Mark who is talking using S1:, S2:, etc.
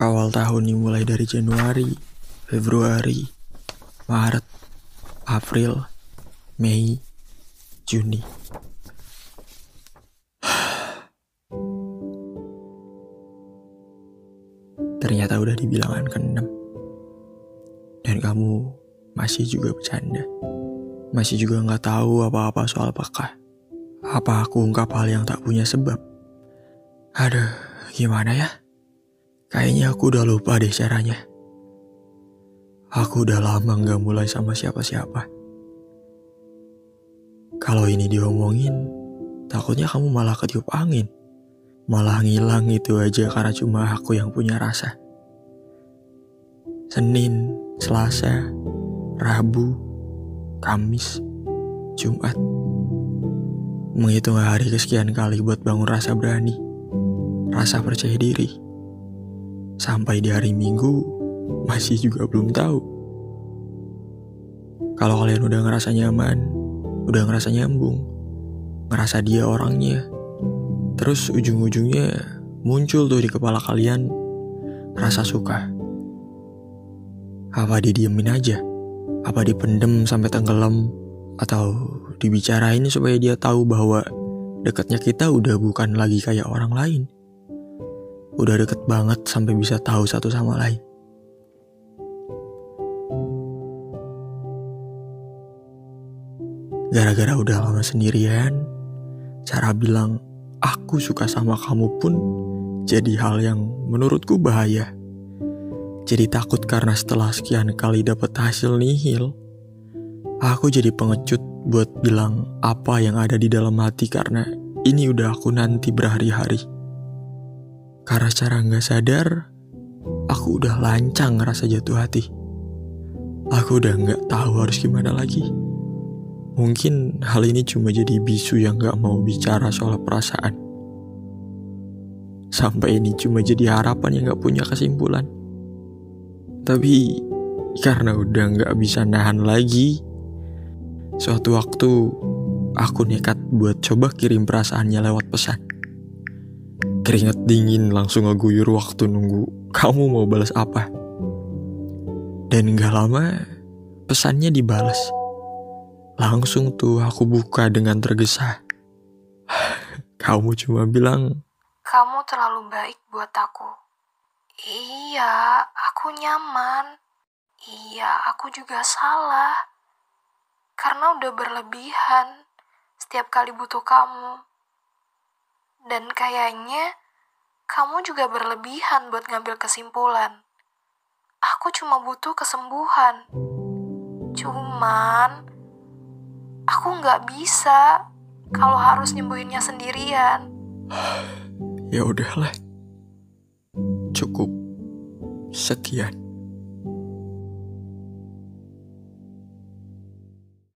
S1: Awal tahun dimulai dari Januari, Februari, Maret, April, Mei, Juni. Ternyata udah di bilangan ke-6. Dan kamu masih juga bercanda. Masih juga nggak tahu apa-apa soal apakah. Apa aku ungkap hal yang tak punya sebab? Aduh, gimana ya? Kayaknya aku udah lupa deh caranya. Aku udah lama nggak mulai sama siapa-siapa. Kalau ini diomongin, takutnya kamu malah ketiup angin. Malah ngilang itu aja karena cuma aku yang punya rasa. Senin, Selasa, Rabu, Kamis, Jumat. Menghitung hari kesekian kali buat bangun rasa berani, rasa percaya diri sampai di hari Minggu masih juga belum tahu. Kalau kalian udah ngerasa nyaman, udah ngerasa nyambung, ngerasa dia orangnya, terus ujung-ujungnya muncul tuh di kepala kalian rasa suka. Apa didiemin aja? Apa dipendem sampai tenggelam? Atau dibicarain supaya dia tahu bahwa dekatnya kita udah bukan lagi kayak orang lain? Udah deket banget sampai bisa tahu satu sama lain. Gara-gara udah lama sendirian, cara bilang aku suka sama kamu pun jadi hal yang menurutku bahaya. Jadi takut karena setelah sekian kali dapat hasil nihil, aku jadi pengecut buat bilang apa yang ada di dalam hati karena ini udah aku nanti berhari-hari. Karena secara nggak sadar, aku udah lancang ngerasa jatuh hati. Aku udah nggak tahu harus gimana lagi. Mungkin hal ini cuma jadi bisu yang nggak mau bicara soal perasaan. Sampai ini cuma jadi harapan yang nggak punya kesimpulan. Tapi karena udah nggak bisa nahan lagi, suatu waktu aku nekat buat coba kirim perasaannya lewat pesan. Keringat dingin langsung ngeguyur waktu nunggu kamu mau balas apa. Dan gak lama pesannya dibalas. Langsung tuh aku buka dengan tergesa. Kamu cuma bilang,
S2: Kamu terlalu baik buat aku. Iya, aku nyaman. Iya, aku juga salah. Karena udah berlebihan setiap kali butuh kamu. Dan kayaknya kamu juga berlebihan buat ngambil kesimpulan. Aku cuma butuh kesembuhan. Cuman, aku nggak bisa kalau harus nyembuhinnya sendirian.
S1: ya udahlah. Cukup. Sekian.